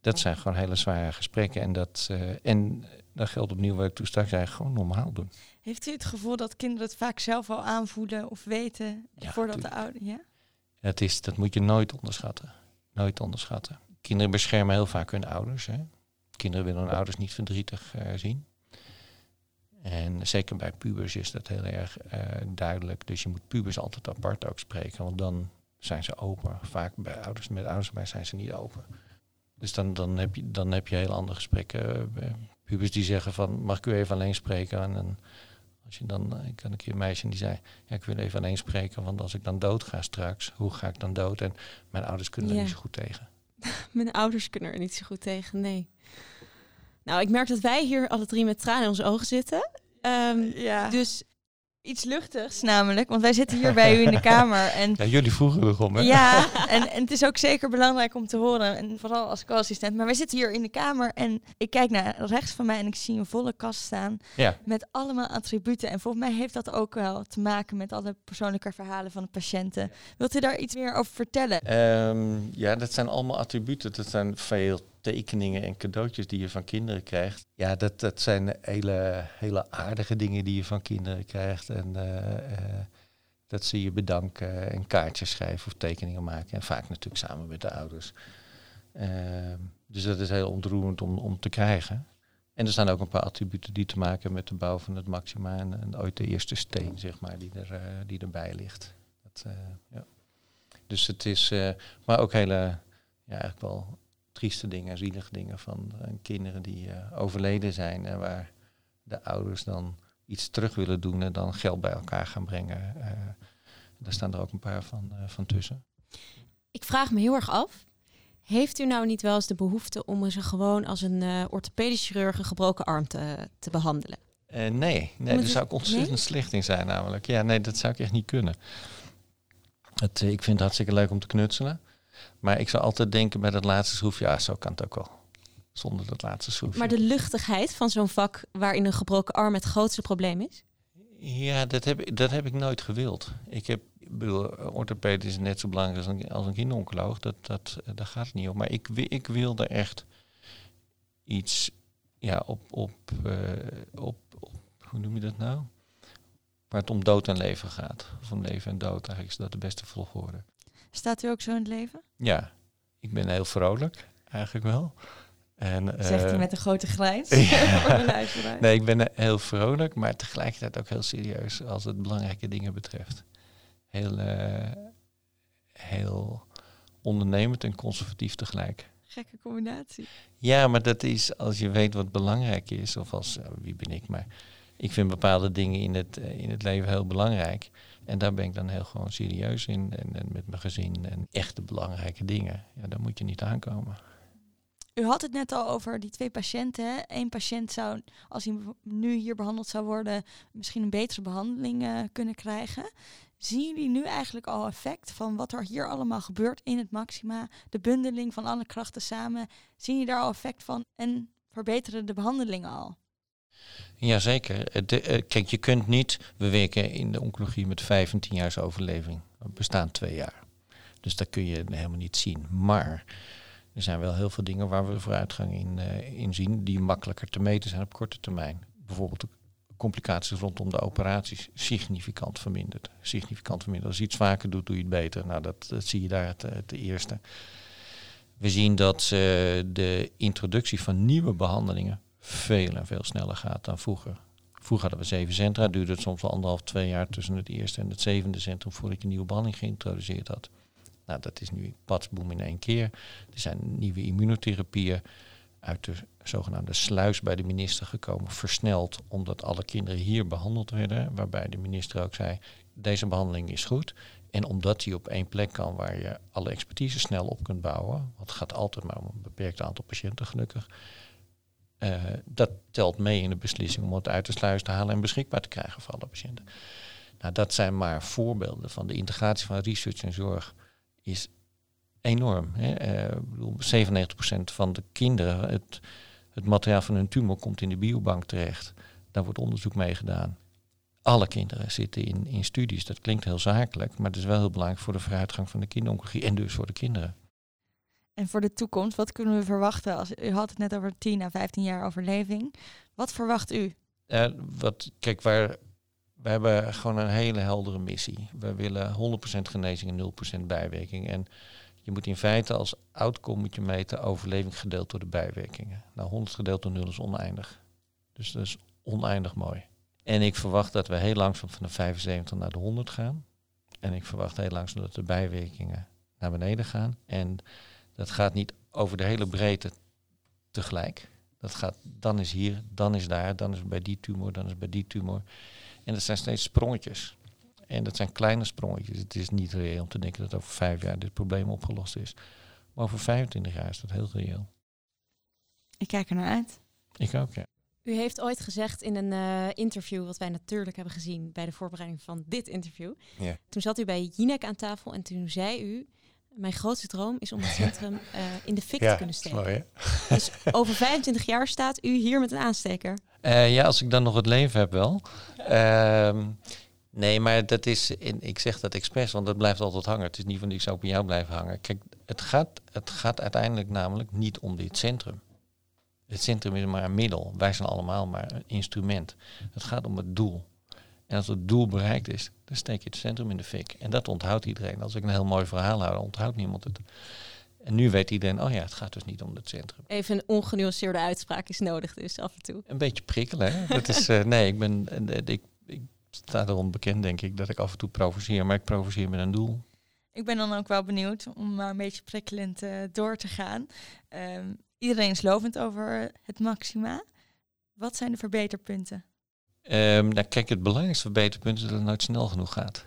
dat zijn gewoon hele zware gesprekken. En dat, uh, en dat geldt opnieuw wat ik toen straks zei, gewoon normaal doen. Heeft u het gevoel dat kinderen het vaak zelf al aanvoelen of weten ja, voordat de ouders... Ja? Het is, dat moet je nooit onderschatten. Nooit onderschatten. Kinderen beschermen heel vaak hun ouders. Hè. Kinderen willen hun ouders niet verdrietig uh, zien. En zeker bij pubers is dat heel erg uh, duidelijk. Dus je moet pubers altijd apart ook spreken. Want dan zijn ze open. Vaak bij ouders, met ouders bij zijn ze niet open. Dus dan, dan, heb, je, dan heb je heel andere gesprekken. Uh, pubers die zeggen van, mag ik u even alleen spreken? En, en als je dan, eh, ik had een keer een meisje die zei, ja, ik wil even alleen spreken, want als ik dan dood ga straks, hoe ga ik dan dood? En mijn ouders kunnen ja. er niet zo goed tegen. (laughs) mijn ouders kunnen er niet zo goed tegen, nee. Nou, ik merk dat wij hier alle drie met tranen in onze ogen zitten. Um, ja. Dus iets luchtigs namelijk, want wij zitten hier bij u in de (laughs) kamer. En ja, jullie vroegen erom, hè? Ja, en, en het is ook zeker belangrijk om te horen, en vooral als co-assistent. Maar wij zitten hier in de kamer en ik kijk naar rechts van mij en ik zie een volle kast staan ja. met allemaal attributen. En volgens mij heeft dat ook wel te maken met alle persoonlijke verhalen van de patiënten. Wilt u daar iets meer over vertellen? Um, ja, dat zijn allemaal attributen. Dat zijn veel tekeningen en cadeautjes die je van kinderen krijgt. Ja, dat, dat zijn hele, hele aardige dingen die je van kinderen krijgt. En uh, uh, dat ze je bedanken en kaartjes schrijven of tekeningen maken. En vaak natuurlijk samen met de ouders. Uh, dus dat is heel ontroerend om, om te krijgen. En er staan ook een paar attributen die te maken hebben met de bouw van het Maxima. En, ooit de eerste steen, zeg maar, die, er, die erbij ligt. Dat, ja. Dus het is, maar ook hele, ja, eigenlijk wel trieste dingen, zielige dingen van uh, kinderen die uh, overleden zijn en waar de ouders dan iets terug willen doen en dan geld bij elkaar gaan brengen. Uh, daar staan er ook een paar van, van tussen. Ik vraag me heel erg af, heeft u nou niet wel eens de behoefte om ze gewoon als een orthopedisch chirurg een gebroken arm te, te behandelen? Uh, nee, nee daar het- zou ik ontzettend nee? slecht in zijn namelijk. Ja, nee, dat zou ik echt niet kunnen. Het, eh, ik vind het hartstikke leuk om te knutselen. Maar ik zou altijd denken bij dat laatste schroefje, ja, zo kan het ook wel. Zonder dat laatste schroefje. Maar de luchtigheid van zo'n vak waarin een gebroken arm het grootste probleem is? Ja, dat heb, ik- dat heb ik nooit gewild. Ik heb, ik bedoel, orthoped is net zo belangrijk als een, als een kinderoncoloog. Dat, dat, daar gaat het niet om. Maar ik, ik wilde echt iets ja, op, op, eh, op, op, hoe noem je dat nou? Waar het om dood en leven gaat. Of om leven en dood, eigenlijk is dat de beste volgorde. Staat u ook zo in het leven? Ja, ik ben heel vrolijk, eigenlijk wel. En, Zegt hij eh, met een grote grijns. (laughs) ja. (laughs) Nee, ik ben heel vrolijk, maar tegelijkertijd ook heel serieus als het belangrijke dingen betreft. Heel, eh, heel ondernemend en conservatief tegelijk. Gekke combinatie. Ja, maar dat is als je weet wat belangrijk is, of als, eh, wie ben ik, maar ik vind bepaalde dingen in het, in het leven heel belangrijk. En daar ben ik dan heel gewoon serieus in. En, en met mijn gezin en echte belangrijke dingen. Ja, daar moet je niet aankomen. U had het net al over die twee patiënten. Eén patiënt zou, als hij nu hier behandeld zou worden, misschien een betere behandeling eh, kunnen krijgen. Zien jullie nu eigenlijk al effect van wat er hier allemaal gebeurt in het Maxima? De bundeling van alle krachten samen. Zien jullie daar al effect van en verbeteren de behandelingen al? Jazeker. De- eh, kijk, je kunt niet, we werken in de oncologie met 15 jaar overleving. We bestaan twee jaar. Dus dat kun je helemaal niet zien. Maar er zijn wel heel veel dingen waar we vooruitgang in, eh, in zien, die makkelijker te meten zijn op korte termijn. Bijvoorbeeld de complicaties rondom de operaties significant verminderd. Significant verminderd. Als je iets vaker doet, doe je het beter. Nou, dat, zie je daar het, eerste. We zien dat eh, de introductie van nieuwe behandelingen veel en veel sneller gaat dan vroeger. Vroeger hadden we zeven centra, duurde het soms wel anderhalf, twee jaar tussen het eerste en het zevende centrum voordat je een nieuwe behandeling geïntroduceerd had. Nou, dat is nu patsboom in één keer. Er zijn nieuwe immunotherapieën uit de zogenaamde sluis bij de minister gekomen, versneld, omdat alle kinderen hier behandeld werden, waarbij de minister ook zei, deze behandeling is goed. En omdat die op één plek kan waar je alle expertise snel op kunt bouwen, want het gaat altijd maar om een beperkt aantal patiënten gelukkig, eh, dat telt mee in de beslissing om het uit de sluis te halen en beschikbaar te krijgen voor alle patiënten. Nou, dat zijn maar voorbeelden van de integratie van research en zorg is enorm. Hè. Eh, bedoel, 97% van de kinderen, het, het materiaal van hun tumor komt in de biobank terecht. Daar wordt onderzoek mee gedaan. Alle kinderen zitten in, in studies. Dat klinkt heel zakelijk, maar het is wel heel belangrijk voor de vooruitgang van de kinderoncologie en dus voor de kinderen. En voor de toekomst, wat kunnen we verwachten? Als, u had het net over 10 à 15 jaar overleving. Wat verwacht u? Eh, wat, kijk, waar, we hebben gewoon een hele heldere missie. We willen 100% genezing en 0% bijwerking. En je moet in feite als outcome moet je meten overleving gedeeld door de bijwerkingen. Nou, 100 gedeeld door 0 is oneindig. Dus dat is oneindig mooi. En ik verwacht dat we heel langzaam van de 75 naar de 100 gaan. En ik verwacht heel langzaam dat de bijwerkingen naar beneden gaan. En dat gaat niet over de hele breedte tegelijk. Dat gaat, dan is hier, dan is daar, dan is bij die tumor, dan is bij die tumor. En dat zijn steeds sprongetjes. En dat zijn kleine sprongetjes. Het is niet reëel om te denken dat over vijf jaar dit probleem opgelost is. Maar over 25 jaar is dat heel reëel. Ik kijk er naar uit. Ik ook, ja. U heeft ooit gezegd in een eh, interview, wat wij natuurlijk hebben gezien bij de voorbereiding van dit interview. Ja. Toen zat u bij Jinek aan tafel en toen zei u, mijn grootste droom is om het (laughs) centrum eh, in de fik te kunnen steken. mooi hè? Dus over 25 jaar staat u hier met een aansteker. Eh, ja, als ik dan nog het leven heb wel. Ehm, nee, maar dat is, in, ik zeg dat expres, want dat blijft altijd hangen. Het is niet van die ik zou op jou blijven hangen. Kijk, het gaat, het gaat uiteindelijk namelijk niet om dit centrum. Het centrum is maar een middel. Wij zijn allemaal maar een instrument. Het gaat om het doel. En als het doel bereikt is, dan steek je het centrum in de fik. En dat onthoudt iedereen. Als ik een heel mooi verhaal hou, dan onthoudt niemand het. En nu weet iedereen, oh ja, het gaat dus niet om het centrum. Even een ongenuanceerde uitspraak is nodig dus af en toe. Een beetje prikkelen, hè? Dat is, eh, nee, ik ben, eh, ik, ik sta erom bekend, denk ik, dat ik af en toe provoceer. Maar ik provoceer met een doel. Ik ben dan ook wel benieuwd om maar een beetje prikkelend eh, door te gaan. Ehm, iedereen is lovend over het maxima. Wat zijn de verbeterpunten? Ehm, nou, kijk, het belangrijkste verbeterpunt is dat het nooit snel genoeg gaat.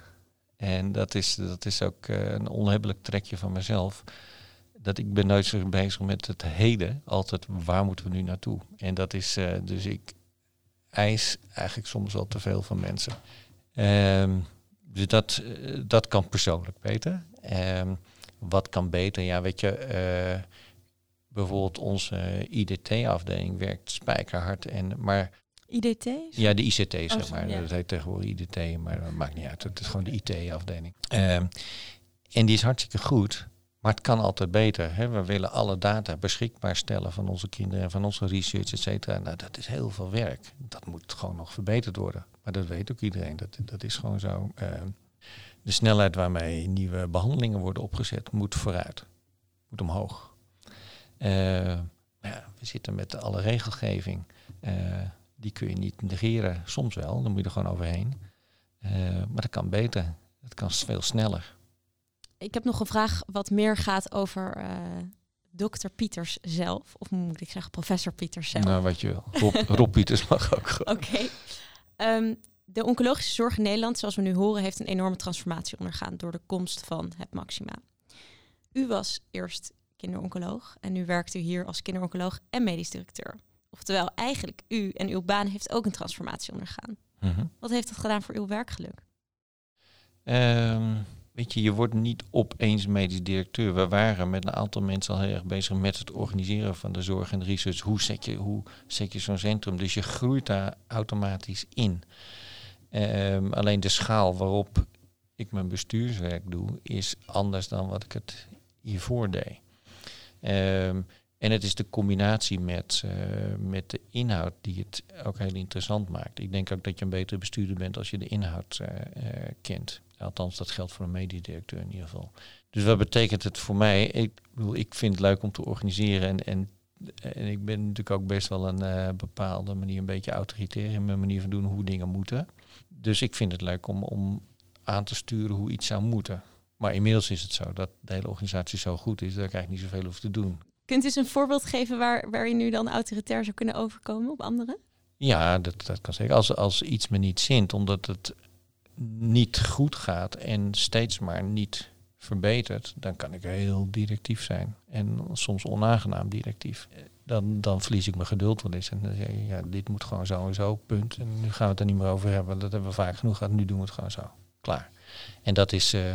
En dat is, dat is ook eh, een onhebbelijk trekje van mezelf. Dat ik ben nooit zo bezig met het heden. Altijd, waar moeten we nu naartoe? En dat is, eh, dus ik... eis eigenlijk soms wel te veel van mensen. Ehm, dus dat, eh, dat kan persoonlijk beter. Ehm, wat kan beter? Ja, weet je, bijvoorbeeld onze IDT-afdeling werkt spijkerhard. En, maar IDT? ja, de ICT zeg zo, maar. ja. Dat heet tegenwoordig IDT, maar dat maakt niet uit. Het is gewoon de IT-afdeling. Ehm, en die is hartstikke goed, maar het kan altijd beter. Hè? We willen alle data beschikbaar stellen van onze kinderen en van onze research, et cetera. Nou, dat is heel veel werk. Dat moet gewoon nog verbeterd worden. Maar dat weet ook iedereen. Dat, dat is gewoon zo. Ehm, de snelheid waarmee nieuwe behandelingen worden opgezet moet vooruit. Moet omhoog. Eh, maar ja, we zitten met alle regelgeving. Die kun je niet negeren. Soms wel, dan moet je er gewoon overheen. Eh, maar dat kan beter. Het kan veel sneller. Ik heb nog een vraag wat meer gaat over eh dokter Pieters zelf. Of moet ik zeggen professor Pieters zelf. Nou, wat je wil. Rob, (laughs) Rob Pieters mag ook gewoon. Oké. Ehm, de oncologische zorg in Nederland, zoals we nu horen, heeft een enorme transformatie ondergaan door de komst van het Maxima. U was eerst kinderoncoloog en nu werkt u hier als kinderoncoloog en medisch directeur. Oftewel, eigenlijk u en uw baan heeft ook een transformatie ondergaan. Mhm. Wat heeft dat gedaan voor uw werkgeluk? Ehm, weet je, je wordt niet opeens medisch directeur. We waren met een aantal mensen al heel erg bezig met het organiseren van de zorg en de research. Hoe zet je, hoe zet je zo'n centrum? Dus je groeit daar automatisch in. Ehm, alleen de schaal waarop ik mijn bestuurswerk doe, is anders dan wat ik het hiervoor deed. Ehm, en het is de combinatie met, eh, met de inhoud die het ook heel interessant maakt. Ik denk ook dat je een betere bestuurder bent als je de inhoud eh, eh, kent. Althans, dat geldt voor een mediedirecteur in ieder geval. Dus wat betekent het voor mij? Ik, bedoel, ik vind het leuk om te organiseren en, en, en ik ben natuurlijk ook best wel een bepaalde manier een beetje autoritair in mijn manier van doen hoe dingen moeten. Dus ik vind het leuk om, om aan te sturen hoe iets zou moeten. Maar inmiddels is het zo dat de hele organisatie zo goed is dat ik eigenlijk niet zoveel hoef te doen. Kunt u eens een voorbeeld geven waar, waar je nu dan autoritair zou kunnen overkomen op anderen? Ja, dat, dat kan zeker. Als, als iets me niet zint, omdat het niet goed gaat en steeds maar niet verbetert, dan kan ik heel directief zijn. En soms onaangenaam directief. Dan, dan verlies ik mijn geduld wel eens. En dan zeg je, ja, dit moet gewoon zo en zo, punt. En nu gaan we het er niet meer over hebben. Dat hebben we vaak genoeg gehad. Nu doen we het gewoon zo. Klaar. En dat is, eh,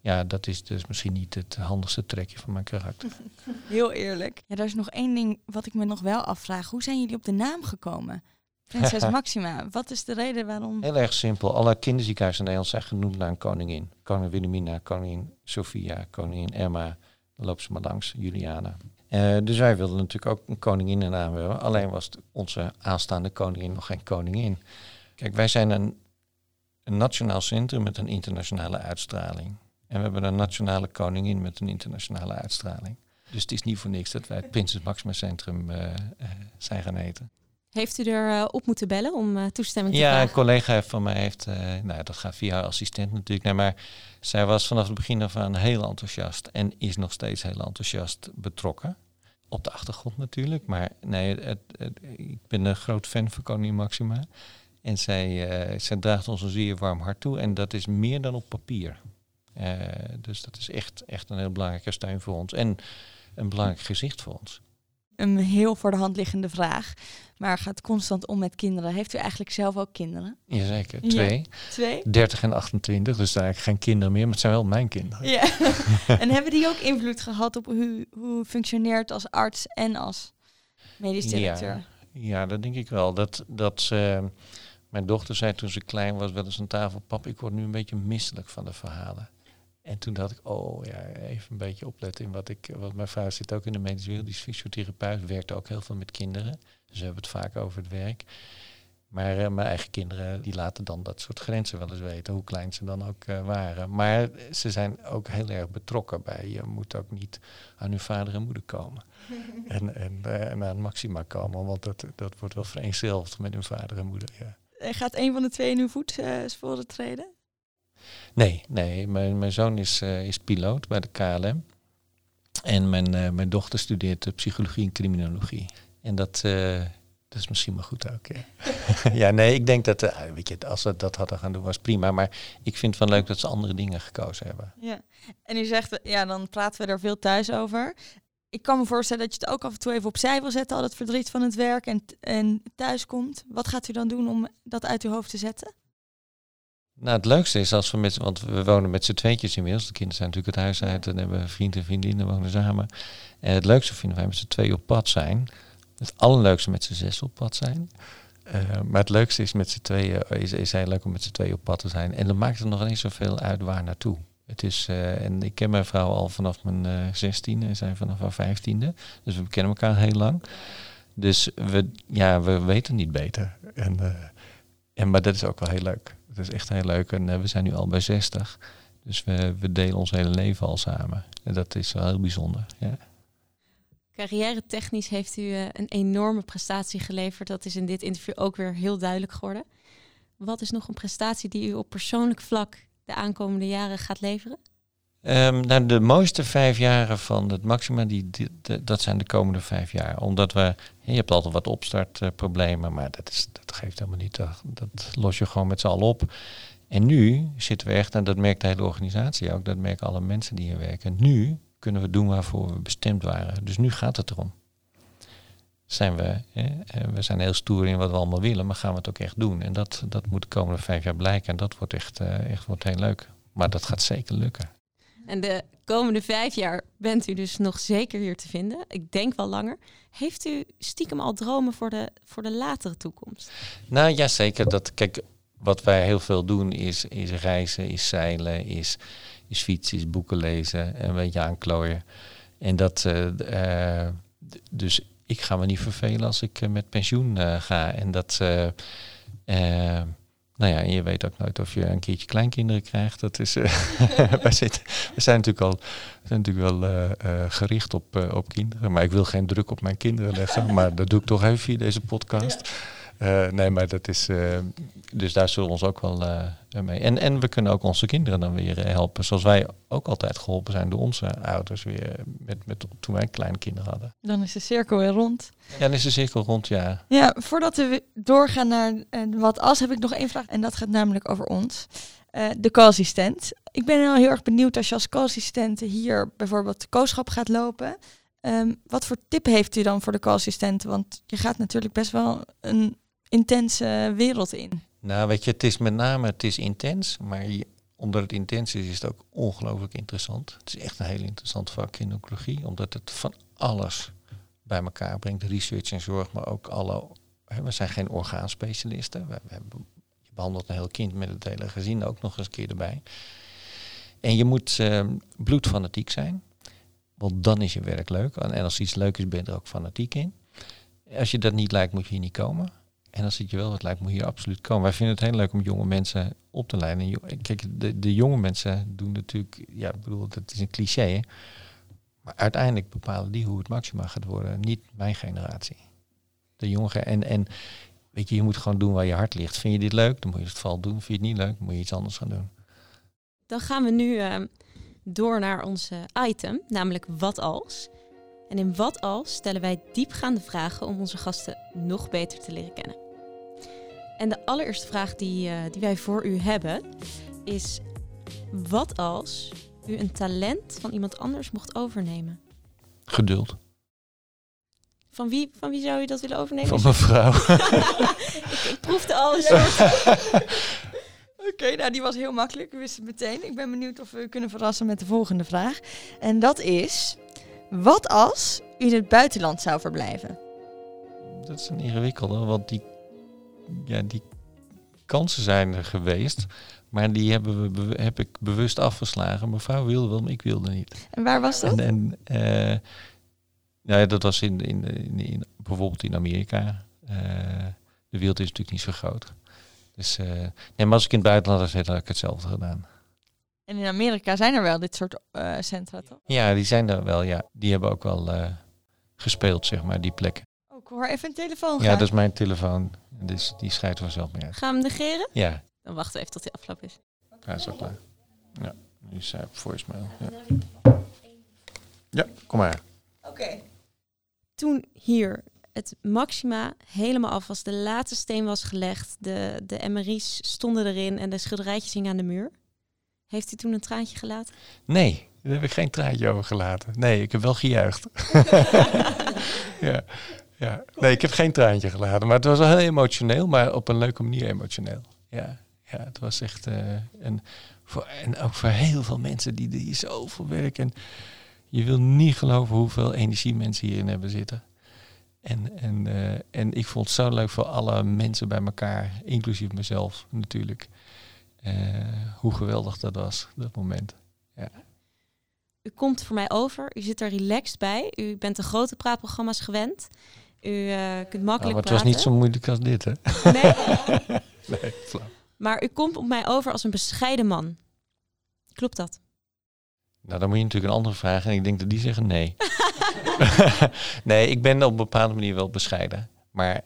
ja, dat is dus misschien niet het handigste trekje van mijn karakter. (laughs) Heel eerlijk. Ja, er is nog één ding wat ik me nog wel afvraag. Hoe zijn jullie op de naam gekomen? Prinses (laughs) Maxima. Wat is de reden waarom? Heel erg simpel. Alle kinderziekenhuizen in Nederland zijn genoemd naar een koningin. Koningin Wilhelmina, koningin Sophia, koningin Emma. Dan lopen ze maar langs, Juliana. Eh, dus wij wilden natuurlijk ook een koningin in naam hebben. Alleen was onze aanstaande koningin nog geen koningin. Kijk, wij zijn een, een nationaal centrum met een internationale uitstraling. En we hebben een nationale koningin met een internationale uitstraling. Dus het is niet voor niks dat wij het Prinses Maxima Centrum eh, eh, zijn gaan eten. Heeft u er eh, op moeten bellen om toestemming te Ja, een vragen? collega van mij heeft, nou dat gaat via haar assistent natuurlijk, nee, maar zij was vanaf het begin af aan heel enthousiast en is nog steeds heel enthousiast betrokken. Op de achtergrond natuurlijk, maar nee, het, het- ik ben een groot fan van Koningin Maxima. En zij, zij draagt ons een zeer warm hart toe en dat is meer dan op papier. Eh, dus dat is echt, echt een heel belangrijke steun voor ons en een belangrijk gezicht voor ons. Een heel voor de hand liggende vraag. Maar gaat constant om met kinderen. Heeft u eigenlijk zelf ook kinderen? Jazeker, Ja. twee. Twee? 30 en 28, dus daar eigenlijk geen kinderen meer, maar het zijn wel mijn kinderen. Ja. (laughs) en hebben die ook invloed gehad op hoe, hoe u functioneert als arts en als medisch directeur? Ja, dat denk ik wel. Dat, dat ze- mijn dochter zei toen ze klein was wel eens aan tafel... pap, ik word nu een beetje misselijk van de verhalen. En toen dacht ik, oh ja, even een beetje opletten in wat ik... Want mijn vrouw zit ook in de medische wereld, die is fysiotherapeut... werkt ook heel veel met kinderen. Dus we hebben het vaak over het werk. Maar eh, mijn eigen kinderen, die laten dan dat soort grenzen wel eens weten... hoe klein ze dan ook eh, waren. Maar ze zijn ook heel erg betrokken bij... je moet ook niet aan uw vader en moeder komen (laughs) en, en, eh, en aan Maxima komen, want dat, dat wordt wel vereenzelvigd met hun vader en moeder. Ja. En Gaat een van de twee in uw voetsporen treden? Nee, nee, mijn, mijn zoon is, eh, is piloot bij de KLM. En mijn, eh, mijn dochter studeert eh, psychologie en criminologie. En dat, eh, dat is misschien maar goed ook. Ja, (laughs) ja nee, ik denk dat, weet je, als ze dat hadden gaan doen, was prima. Maar ik vind het wel leuk dat ze andere dingen gekozen hebben. Ja. En u zegt, ja, dan praten we er veel thuis over. ik kan me voorstellen dat je het ook af en toe even opzij wil zetten, al het verdriet van het werk en, en thuis komt. Wat gaat u dan doen om dat uit uw hoofd te zetten? Nou, het leukste is als we met, want we wonen met z'n tweetjes inmiddels. De kinderen zijn natuurlijk het huis uit en hebben vrienden en vriendinnen wonen samen. En het leukste vinden wij met z'n twee op pad zijn. Het allerleukste met z'n zes op pad zijn. Uh, maar het leukste is met z'n tweeën, is, is heel leuk om met z'n tweeën op pad te zijn. En dan maakt het nog niet zoveel uit waar naartoe. Het is, uh, en ik ken mijn vrouw al vanaf mijn zestiende uh, en zij vanaf haar vijftiende. Dus we kennen elkaar heel lang. Dus we, ja, we weten niet beter. En, en, maar dat is ook wel heel leuk. Het is echt heel leuk. En we zijn nu al bij 60. Dus we, we delen ons hele leven al samen. En dat is wel heel bijzonder. Ja. Carrière technisch heeft u uh, een enorme prestatie geleverd. Dat is in dit interview ook weer heel duidelijk geworden. Wat is nog een prestatie die u op persoonlijk vlak de aankomende jaren gaat leveren? Um, nou, de mooiste vijf jaren van het maxima, die, dat zijn de komende vijf jaar. Omdat we, je hebt altijd wat opstartproblemen, maar dat, is, dat geeft helemaal niet. Dat, dat los je gewoon met z'n allen op. En nu zitten we echt, en dat merkt de hele organisatie ook, dat merken alle mensen die hier werken. Nu kunnen we doen waarvoor we bestemd waren. Dus nu gaat het erom. Zijn we, hè, we zijn heel stoer in wat we allemaal willen, maar gaan we het ook echt doen? En dat, dat moet de komende vijf jaar blijken. En dat wordt echt, uh, echt wordt heel leuk. Maar dat gaat zeker lukken. En de komende vijf jaar bent u dus nog zeker hier te vinden. Ik denk wel langer. Heeft u stiekem al dromen voor de, voor de latere toekomst? Nou ja, zeker. Dat, kijk, wat wij heel veel doen is, is reizen, is zeilen, is, is fietsen, is boeken lezen, een beetje aanklooien. En dat, uh, dus ik ga me niet vervelen als ik uh, met pensioen ga. En dat, nou ja, en je weet ook nooit of je een keertje kleinkinderen krijgt. Dat is, (laughs) zitten, we zijn natuurlijk al zijn natuurlijk wel gericht op, op kinderen. Maar ik wil geen druk op mijn kinderen leggen. Maar dat doe ik toch even via deze podcast. Uh, nee, maar dat is. Uh, dus daar zullen we ons ook wel uh, mee. En, en we kunnen ook onze kinderen dan weer helpen. Zoals wij ook altijd geholpen zijn door onze ouders weer. Met, met, toen wij kleine kinderen hadden. Dan is de cirkel weer rond. Ja, dan is de cirkel rond, ja. Ja, voordat we doorgaan naar wat als, heb ik nog één vraag. En dat gaat namelijk over ons. de co-assistent. Ik ben heel, heel erg benieuwd als je als co-assistent hier bijvoorbeeld de kooschap gaat lopen. Um, wat voor tip heeft u dan voor de co-assistent? Want je gaat natuurlijk best wel een intense wereld in. Nou, weet je, het is met name, het is intens, maar omdat het intens is, is het ook ongelooflijk interessant. Het is echt een heel interessant vak in oncologie, omdat het van alles bij elkaar brengt. Research en zorg, maar ook alle... We zijn geen orgaanspecialisten. We, hebben, je behandelt een heel kind met het hele gezin ook nog eens een keer erbij. En je moet uh, bloedfanatiek zijn, want dan is je werk leuk. En als iets leuk is, ben je er ook fanatiek in. Als je dat niet lijkt, moet je hier niet komen. En als het je wel wat lijkt, je hier absoluut komen. Wij vinden het heel leuk om jonge mensen op te leiden. En kijk, de, de jonge mensen doen natuurlijk, ja, ik bedoel, dat is een cliché. Hè? Maar uiteindelijk bepalen die hoe het maxima gaat worden. Niet mijn generatie. De jongeren. En, en weet je, je moet gewoon doen waar je hart ligt. Vind je dit leuk, dan moet je het vooral doen. Vind je het niet leuk, dan moet je iets anders gaan doen. Dan gaan we nu uh, door naar onze item, namelijk wat als. En in Wat Als stellen wij diepgaande vragen om onze gasten nog beter te leren kennen. En de allereerste vraag die, uh, die wij voor u hebben is: Wat als u een talent van iemand anders mocht overnemen? Geduld. Van wie, van wie zou u dat willen overnemen? Van mijn vrouw. (laughs) ik, ik proefde al een soort. (laughs) Oké, okay, nou die was heel makkelijk. U wist het meteen. Ik ben benieuwd of we u kunnen verrassen met de volgende vraag. En dat is: wat als u in het buitenland zou verblijven? Dat is een ingewikkelde, want die, ja, die kansen zijn er geweest. Maar die hebben we, heb ik bewust afgeslagen. Mevrouw wilde wel, maar ik wilde niet. En waar was dat? En, en uh, nou ja, dat was in, in, in, bijvoorbeeld in Amerika. Uh, de wereld is natuurlijk niet zo groot. Dus uh, nee, maar als ik in het buitenland had gezeten, had ik hetzelfde gedaan. En in Amerika zijn er wel dit soort uh, centra, toch? Ja, die zijn er wel, ja. Die hebben ook wel uh, gespeeld, zeg maar, die plekken. Oh, ik hoor even een telefoon Ja, dat is mijn telefoon. Dus die scheidt vanzelf meer uit. Gaan we hem negeren? Ja. Dan wachten we even tot hij afgelopen is. Ja, is al klaar. Ja, nu is hij op voicemail. Ja. ja, kom maar. Oké. Okay. Toen hier het maxima helemaal af was, de laatste steen was gelegd, de, de MRI's stonden erin en de schilderijtjes hingen aan de muur. Heeft u toen een traantje gelaten? Nee, Daar heb ik geen traantje over gelaten. Nee, ik heb wel gejuicht. (laughs) ja, ja. Nee, ik heb geen traantje gelaten. Maar het was wel heel emotioneel, maar op een leuke manier emotioneel. Ja, ja het was echt... Uh, en, voor, en ook voor heel veel mensen die hier zoveel werken. En je wil niet geloven hoeveel energie mensen hierin hebben zitten. En, en, uh, en ik vond het zo leuk voor alle mensen bij elkaar, inclusief mezelf natuurlijk. Uh, hoe geweldig dat was, dat moment. Ja. U komt voor mij over, u zit er relaxed bij, u bent de grote praatprogramma's gewend. U uh, kunt makkelijk oh, maar het was niet zo moeilijk als dit, hè? Nee? (laughs) nee, flauw. Maar u komt op mij over als een bescheiden man. Klopt dat? Nou, dan moet je natuurlijk een andere vraag en ik denk dat die zeggen nee. (laughs) (laughs) nee, ik ben op een bepaalde manier wel bescheiden. Maar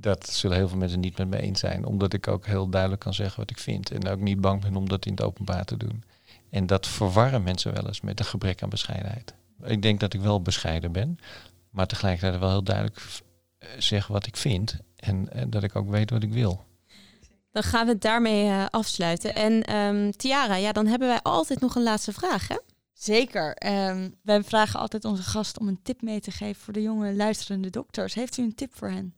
dat zullen heel veel mensen niet met me eens zijn. Omdat ik ook heel duidelijk kan zeggen wat ik vind. En ook niet bang ben om dat in het openbaar te doen. En dat verwarren mensen wel eens met een gebrek aan bescheidenheid. Ik denk dat ik wel bescheiden ben. Maar tegelijkertijd wel heel duidelijk zeg wat ik vind. En, en dat ik ook weet wat ik wil. Dan gaan we het daarmee uh, afsluiten. En um, Tiara, ja, dan hebben wij altijd nog een laatste vraag, hè? Zeker. Um, wij vragen altijd onze gast om een tip mee te geven voor de jonge luisterende dokters. Heeft u een tip voor hen?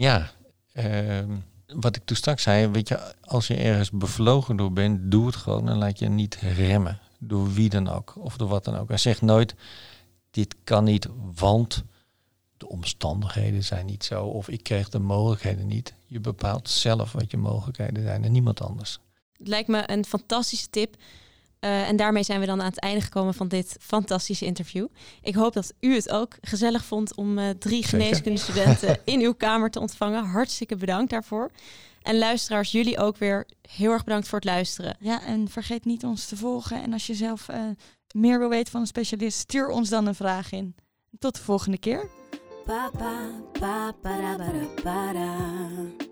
Ja, uh, wat ik toen straks zei, weet je, als je ergens bevlogen door bent, doe het gewoon en laat je niet remmen. Door wie dan ook, of door wat dan ook. En zeg nooit, dit kan niet, want de omstandigheden zijn niet zo, of ik kreeg de mogelijkheden niet. Je bepaalt zelf wat je mogelijkheden zijn en niemand anders. Het lijkt me een fantastische tip. Uh, en daarmee zijn we dan aan het einde gekomen van dit fantastische interview. Ik hoop dat u het ook gezellig vond om uh, drie geneeskundestudenten (laughs) in uw kamer te ontvangen. Hartstikke bedankt daarvoor. En luisteraars, jullie ook weer heel erg bedankt voor het luisteren. Ja, en vergeet niet ons te volgen. En als je zelf uh, meer wil weten van een specialist, stuur ons dan een vraag in. Tot de volgende keer. Pa, pa, pa,